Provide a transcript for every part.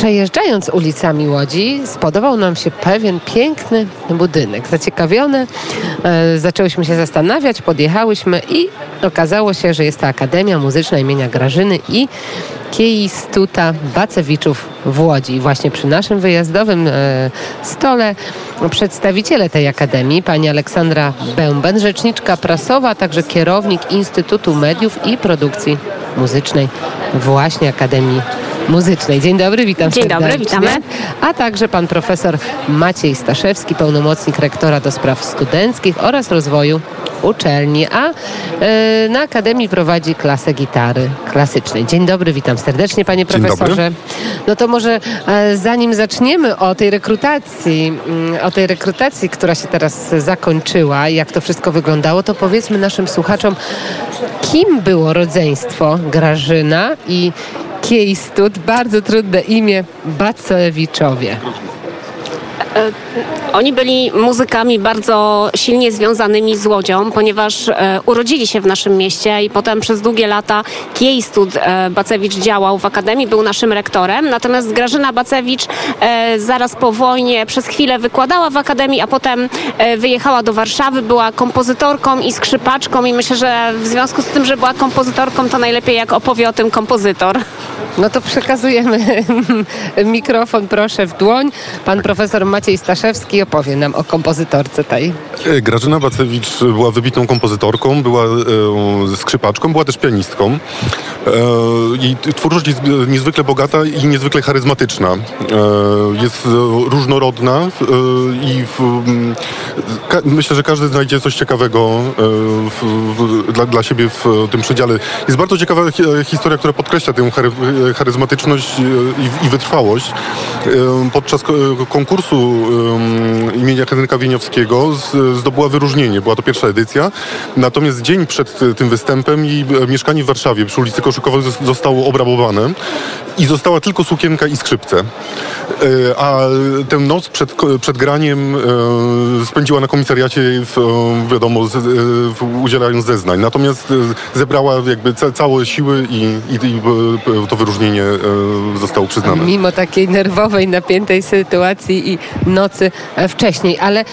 Przejeżdżając ulicami Łodzi, spodobał nam się pewien piękny budynek. Zaciekawione, e, zaczęłyśmy się zastanawiać, podjechałyśmy i okazało się, że jest to Akademia Muzyczna imienia Grażyny i Kieistuta Bacewiczów w Łodzi. Właśnie przy naszym wyjazdowym e, stole przedstawiciele tej akademii, pani Aleksandra Bęben, rzeczniczka prasowa, a także kierownik Instytutu Mediów i Produkcji Muzycznej właśnie Akademii Muzycznej. Dzień dobry, witam Dzień serdecznie. dobry, witamy. A także pan profesor Maciej Staszewski, pełnomocnik rektora do spraw studenckich oraz rozwoju uczelni, a e, na Akademii prowadzi klasę gitary klasycznej. Dzień dobry, witam serdecznie panie Dzień dobry. profesorze. No to może e, zanim zaczniemy o tej rekrutacji, mm, o tej rekrutacji, która się teraz zakończyła i jak to wszystko wyglądało, to powiedzmy naszym słuchaczom, kim było rodzeństwo Grażyna i Kiejstut, bardzo trudne imię, Bacewiczowie. Oni byli muzykami bardzo silnie związanymi z Łodzią, ponieważ e, urodzili się w naszym mieście i potem przez długie lata Kiejstud e, Bacewicz działał w Akademii, był naszym rektorem, natomiast Grażyna Bacewicz e, zaraz po wojnie przez chwilę wykładała w Akademii, a potem e, wyjechała do Warszawy, była kompozytorką i skrzypaczką i myślę, że w związku z tym, że była kompozytorką, to najlepiej jak opowie o tym kompozytor. No to przekazujemy mikrofon, proszę, w dłoń. Pan profesor Maciej Staszewski opowie nam o kompozytorce tej. E, Grażyna Bacewicz była wybitną kompozytorką, była e, skrzypaczką, była też pianistką. E, jej twórczość jest niezwykle bogata i niezwykle charyzmatyczna. E, jest e, różnorodna e, i w, ka, myślę, że każdy znajdzie coś ciekawego w, w, dla, dla siebie w tym przedziale. Jest bardzo ciekawa hi- historia, która podkreśla tę chary, charyzmatyczność i, i wytrwałość. Podczas ko- konkursu em, imienia Henryka Wieniawskiego z- zdobyła wyróżnienie. Była to pierwsza edycja. Natomiast dzień przed tym występem jej e, mieszkanie w Warszawie przy ulicy Koszykowej zos- zostało obrabowane i została tylko sukienka i skrzypce. E, A tę noc przed, przed graniem e, spędziła na komisariacie, w, wiadomo, z, w- udzielając zeznań. Natomiast zebrała jakby ca, całe siły i, i, i to wyróżnienie zostało przyznane. Mimo takiej nerwowej, napiętej sytuacji i nocy wcześniej. Ale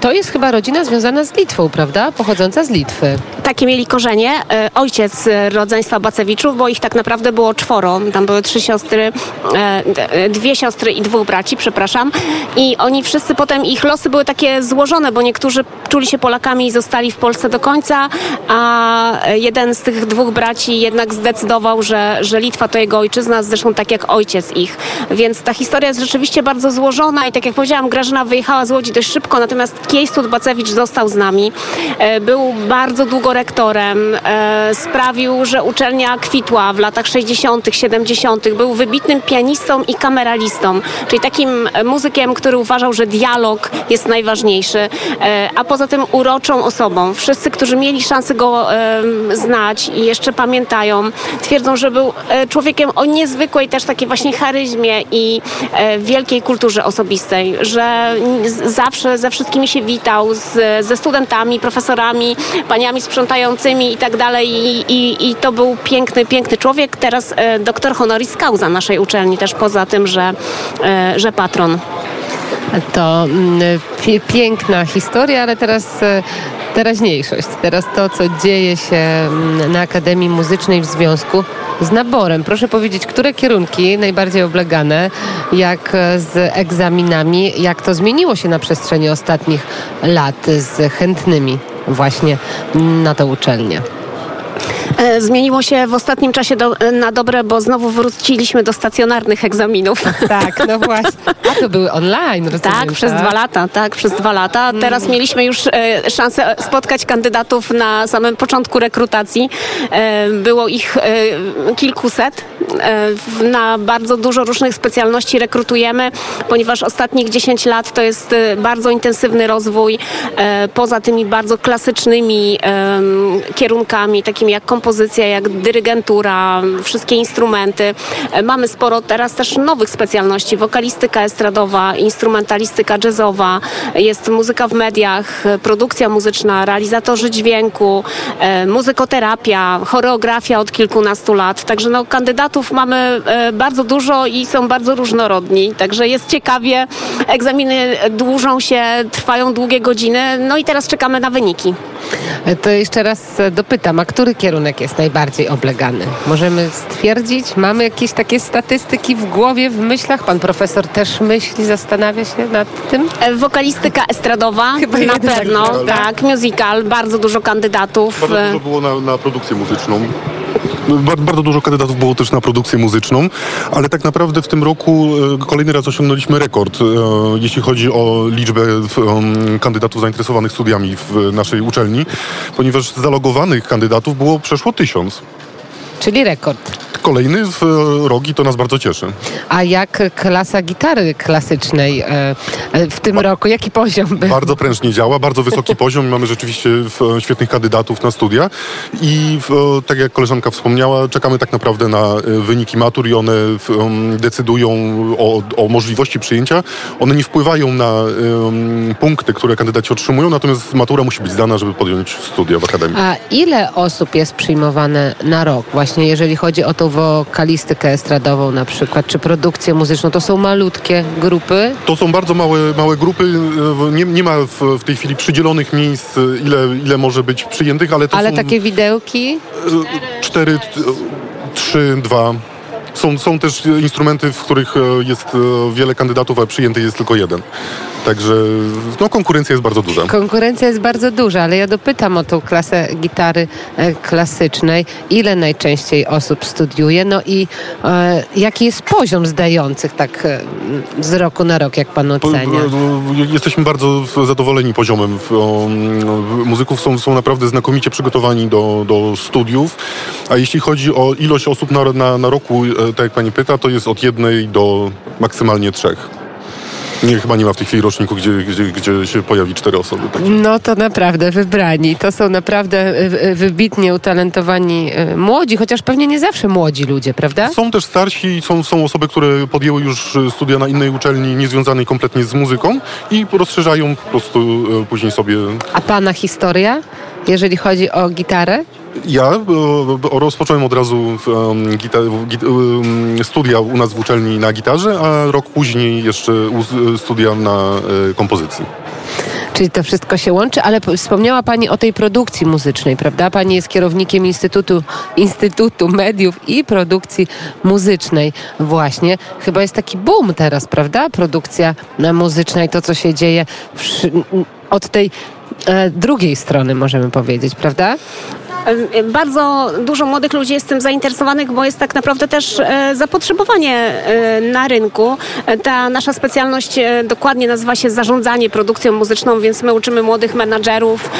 to jest chyba rodzina związana z Litwą, prawda? Pochodząca z Litwy. Takie mieli korzenie. E, Ojciec rodzeństwa Bacewiczów, bo ich tak naprawdę było czworo. Tam były trzy siostry, e, dwie siostry i dwóch braci, przepraszam. I oni wszyscy potem, ich losy były takie złożone, bo niektórzy czuli się Polakami i zostali w Polsce do końca, a jeden z tych dwóch braci jednak zdecydował, że, że Litwa to jego ojczyzna, zresztą tak jak ojciec ich. Więc ta historia jest rzeczywiście bardzo złożona i tak jak powiedziałam, Grażyna wyjechała z Łodzi dość szybko, natomiast Kiejstud Bacewicz został z nami. E, Był bardzo długo rektorem, e, sprawił, że uczelnia kwitła w latach 60., 70., był wybitnym pianistą i kameralistą, czyli takim e, muzykiem, który uważał, że dialog jest najważniejszy, a poza tym uroczą osobą. Wszyscy, którzy mieli szansę go znać i jeszcze pamiętają, twierdzą, że był człowiekiem o niezwykłej też takiej właśnie charyzmie i wielkiej kulturze osobistej, że zawsze ze wszystkimi się witał, z, ze studentami, profesorami, paniami sprzątającymi i tak dalej i, i, to był piękny, piękny człowiek. Teraz e, doktor honoris causa naszej uczelni, też poza tym, że, e, że patron. To mm, piękna historia, ale teraz e, teraźniejszość. Teraz to, co dzieje się mm, na Akademii Muzycznej w związku z naborem. Proszę powiedzieć, które kierunki najbardziej oblegane, jak e, z egzaminami, jak to zmieniło się na przestrzeni ostatnich lat z chętnymi właśnie na tę uczelnię. E, Zmieniło się w ostatnim czasie do, na dobre, bo znowu wróciliśmy do stacjonarnych egzaminów. Tak, no właśnie. A to były online, rozumiem, Tak, przez dwa lata, tak, przez dwa lata. Teraz mieliśmy już e, szansę spotkać kandydatów na samym początku rekrutacji. E, było ich e, kilkuset. E, na bardzo dużo różnych specjalności rekrutujemy, ponieważ ostatnich 10 lat to jest e, bardzo intensywny rozwój. E, poza tymi bardzo klasycznymi kierunkami, takimi jak kompozycja, jak dyrygentura, wszystkie instrumenty. Mamy sporo teraz też nowych specjalności, wokalistyka estradowa, instrumentalistyka jazzowa, jest muzyka w mediach, produkcja muzyczna, realizatorzy dźwięku, muzykoterapia, choreografia od kilkunastu lat. Także no, kandydatów mamy e, bardzo dużo i są bardzo różnorodni. Także jest ciekawie. Egzaminy dłużą się, trwają długie godziny. No i teraz czekamy na wyniki. E, To jeszcze raz e, dopytam, a który kierunek jest najbardziej oblegany? Możemy stwierdzić, mamy jakieś takie statystyki w głowie, w myślach? Pan profesor też myśli, zastanawia się nad tym? Wokalistyka estradowa Chyba na pewno, prawda? tak, musical, bardzo dużo kandydatów. Bardzo dużo było na, na produkcję muzyczną. No, Bar- Bardzo dużo kandydatów było też na produkcję muzyczną, ale tak naprawdę w tym roku e, kolejny raz osiągnęliśmy rekord, e, jeśli chodzi o liczbę kandydatów zainteresowanych studiami w naszej uczelni, ponieważ zalogowanych kandydatów było przeszło tysiąc. Czyli rekord. Kolejny w e, rok i to nas bardzo cieszy. A jak klasa gitary klasycznej e, e, w tym roku? Jaki poziom był? Bardzo prężnie działa, bardzo wysoki poziom. Mamy rzeczywiście świetnych kandydatów na studia i tak jak koleżanka wspomniała, czekamy tak naprawdę na wyniki matur i one decydują o, o możliwości przyjęcia. One nie wpływają na punkty, które kandydaci otrzymują, natomiast matura musi być zdana, żeby podjąć studia w akademii. A ile osób jest przyjmowane na rok? Właśnie jeżeli chodzi o tą wokalistykę estradową na przykład, czy produkcję muzyczną, to są malutkie grupy? To są bardzo małe, małe grupy. e, Nie, nie ma w, w tej chwili przydzielonych miejsc, e, ile, ile może być przyjętych, ale to Ale są... takie widełki? cztery, t- trzy, dwa. Są, są też instrumenty, w których e, jest e, wiele kandydatów, a przyjęty jest tylko jeden. Także no, konkurencja jest bardzo duża. Konkurencja jest bardzo duża, ale ja dopytam o tą klasę gitary e, klasycznej. Ile najczęściej osób studiuje? No i e, jaki jest poziom zdających tak e, z roku na rok, jak pan ocenia? e, Jesteśmy bardzo zadowoleni poziomem. Muzyków są, są naprawdę znakomicie przygotowani do, do studiów. A jeśli chodzi o ilość osób na, na, na roku, tak jak pani pyta, to jest od jednej do maksymalnie trzech. Nie, chyba nie ma w tej chwili roczniku, gdzie, gdzie, gdzie się pojawi cztery osoby. Także. No to naprawdę wybrani. To są naprawdę e, e, wybitnie utalentowani e, młodzi, chociaż pewnie nie zawsze młodzi ludzie, prawda? Są też starsi, są, są osoby, które podjęły już studia na innej uczelni, niezwiązanej kompletnie z muzyką i rozszerzają po prostu później sobie. A pana historia, jeżeli chodzi o gitarę? Ja e, rozpocząłem od razu w, w, studia u nas w uczelni na gitarze, a rok później jeszcze studia na e, kompozycji. Czyli to wszystko się łączy, ale wspomniała Pani o tej produkcji muzycznej, prawda? Pani jest kierownikiem Instytutu, Instytutu Mediów i Produkcji Muzycznej. Właśnie. Chyba jest taki boom teraz, prawda? Produkcja e, muzyczna i to, co się dzieje n- od tej drugiej strony, możemy powiedzieć, prawda? Bardzo dużo młodych ludzi jest tym zainteresowanych, bo jest tak naprawdę też e, zapotrzebowanie e, na rynku. E, Ta nasza specjalność dokładnie nazywa się zarządzanie produkcją muzyczną, więc my uczymy młodych menadżerów,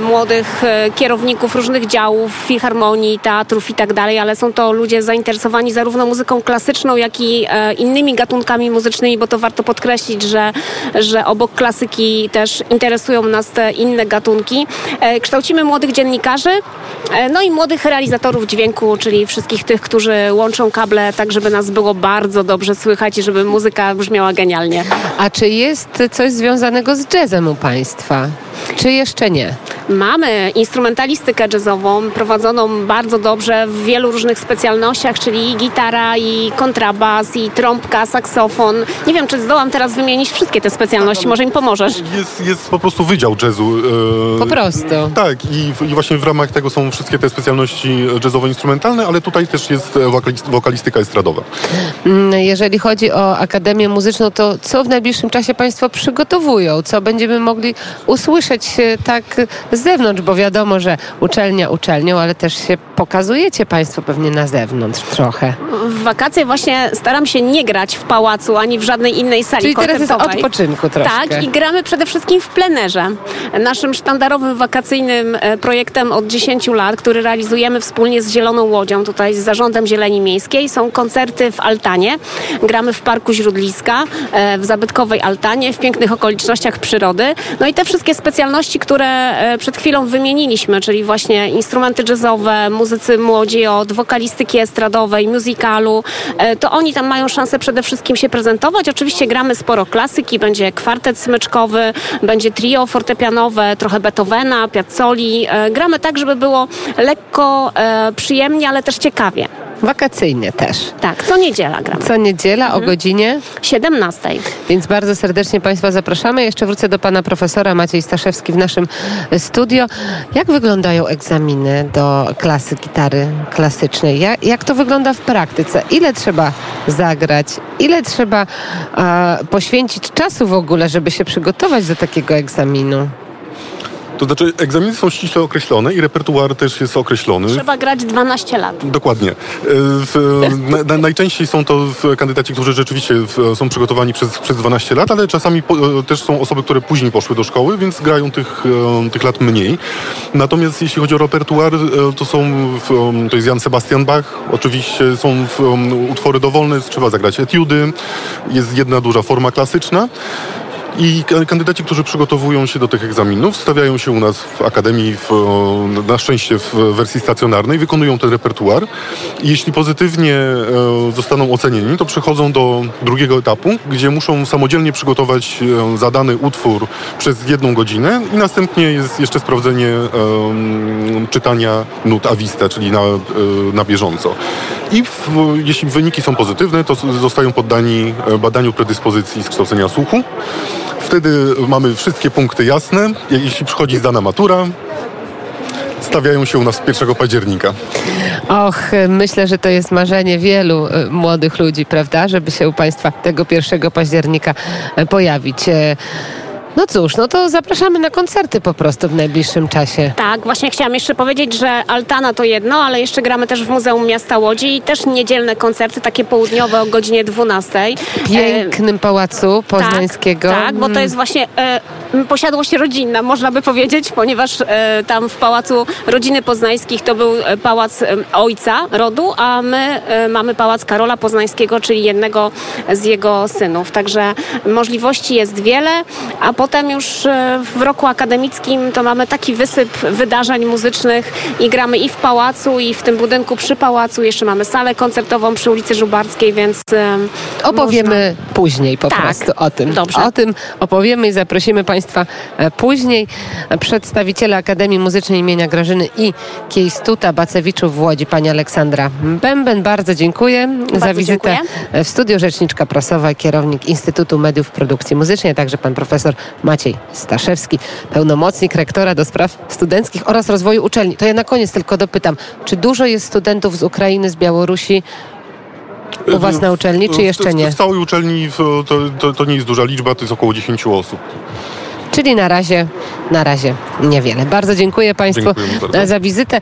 młodych kierowników różnych działów, filharmonii, teatrów i tak dalej, ale są to ludzie zainteresowani zarówno muzyką klasyczną, jak i innymi gatunkami muzycznymi, bo to warto podkreślić, że, że obok klasyki też interesują nas te inne gatunki. Kształcimy młodych dziennikarzy, No i młodych realizatorów dźwięku, czyli wszystkich tych, którzy łączą kable tak, żeby nas było bardzo dobrze słychać i żeby muzyka brzmiała genialnie. A czy jest coś związanego z jazzem u Państwa? Czy jeszcze nie? Mamy instrumentalistykę jazzową prowadzoną bardzo dobrze w wielu różnych specjalnościach, czyli i gitara, i kontrabas, i trąbka, saksofon. Nie wiem, czy zdołam teraz wymienić wszystkie te specjalności, może mi pomożesz. Jest, jest po prostu wydział jazzu. e, Po prostu. Tak, i, i właśnie w ramach tego są wszystkie te specjalności jazzowo-instrumentalne, ale tutaj też jest e, wokalist- wokalistyka estradowa. Mm, Jeżeli chodzi o Akademię Muzyczną, to co w najbliższym czasie Państwo przygotowują? Co będziemy mogli usłyszeć tak z zewnątrz? Bo wiadomo, że uczelnia uczelnią, ale też się pokazujecie Państwo pewnie na zewnątrz trochę. W wakacje właśnie staram się nie grać w pałacu ani w żadnej innej sali Czyli teraz jest odpoczynku troszkę. Tak, i gramy przede wszystkim w plenerze. Naszym sztandarowym wakacyjnym e, projektem od 10 lat, który realizujemy wspólnie z Zieloną Łodzią, tutaj z Zarządem Zieleni Miejskiej, są koncerty w Altanie. Gramy w Parku Źródliska, e, w zabytkowej Altanie, w pięknych okolicznościach przyrody. No i te wszystkie specjalności, które e, przed chwilą wymieniliśmy, czyli właśnie instrumenty jazzowe, muzycy młodzi od wokalistyki estradowej, musicalu, e, to oni tam mają szansę przede wszystkim się prezentować. Oczywiście gramy sporo klasyki, będzie kwartet smyczkowy, będzie trio fortepianowe, trochę Beethovena, Piazzoli. E, gramy tak, żeby było lekko, e, przyjemnie, ale też ciekawie. Wakacyjnie też. Tak, co niedziela gramy. Co niedziela o godzinie 17. Więc bardzo serdecznie Państwa zapraszamy. Jeszcze wrócę do Pana Profesora Maciej Staszewski w naszym studio. Jak wyglądają egzaminy do klasy gitary klasycznej? Jak, jak to wygląda w praktyce? Ile trzeba zagrać? Ile trzeba a, poświęcić czasu w ogóle, żeby się przygotować do takiego egzaminu? To znaczy egzaminy są ściśle określone i repertuar też jest określony. Trzeba grać 12 lat. Dokładnie. E, w, na, najczęściej są to kandydaci, którzy rzeczywiście są przygotowani przez, przez 12 lat, ale czasami po, e, też są osoby, które później poszły do szkoły, więc grają tych, e, tych lat mniej. Natomiast jeśli chodzi o repertuar, to są to jest Jan Sebastian Bach, oczywiście są utwory dowolne, trzeba zagrać etiudy, jest jedna duża forma klasyczna. I kandydaci, którzy przygotowują się do tych egzaminów, stawiają się u nas w Akademii, w, na szczęście w wersji stacjonarnej, wykonują ten repertuar. I jeśli pozytywnie e, zostaną ocenieni, to przechodzą do drugiego etapu, gdzie muszą samodzielnie przygotować e, zadany utwór przez jedną godzinę i następnie jest jeszcze sprawdzenie um, czytania nut a vista, czyli na, na bieżąco. I w, jeśli wyniki są pozytywne, to zostają poddani badaniu predyspozycji z kształcenia słuchu. Wtedy mamy wszystkie punkty jasne. Jeśli przychodzi zdana matura, stawiają się u nas 1 października. Och, myślę, że to jest marzenie wielu e, młodych ludzi, prawda, żeby się u Państwa tego 1 października e, pojawić. E, no cóż, no to zapraszamy na koncerty po prostu w najbliższym czasie. Tak, właśnie chciałam jeszcze powiedzieć, że Altana to jedno, ale jeszcze gramy też w Muzeum Miasta Łodzi i też niedzielne koncerty, takie południowe o godzinie 12. W pięknym pałacu poznańskiego. Tak, tak bo to jest właśnie e, posiadłość rodzinna, można by powiedzieć, ponieważ e, tam w Pałacu Rodziny Poznańskich to był e, pałac e, ojca rodu, a my e, mamy pałac Karola Poznańskiego, czyli jednego z jego synów. Także możliwości jest wiele, a potem już e, w roku akademickim to mamy taki wysyp wydarzeń muzycznych i gramy i w pałacu, i w tym budynku przy pałacu. Jeszcze mamy salę koncertową przy ulicy Żubarskiej, więc e, opowiemy można... później po tak. prostu o tym. Dobrze. O tym opowiemy i zaprosimy Państwa e, później. Przedstawiciele Akademii Muzycznej imienia Grażyny i Kiejstuta Bacewiczów w Łodzi, pani Aleksandra Bęben. Bardzo dziękuję Bardzo za wizytę dziękuję. w studiu. Rzeczniczka prasowa, kierownik Instytutu Mediów Produkcji Muzycznej, a także pan profesor Maciej Staszewski, pełnomocnik rektora do spraw studenckich oraz rozwoju uczelni. To ja na koniec tylko dopytam, czy dużo jest studentów z Ukrainy, z Białorusi u Was na uczelni, czy jeszcze nie? W, w całej uczelni to, to, to nie jest duża liczba, to jest około 10 osób. Czyli na razie, na razie niewiele. Bardzo dziękuję Państwu bardzo. za wizytę.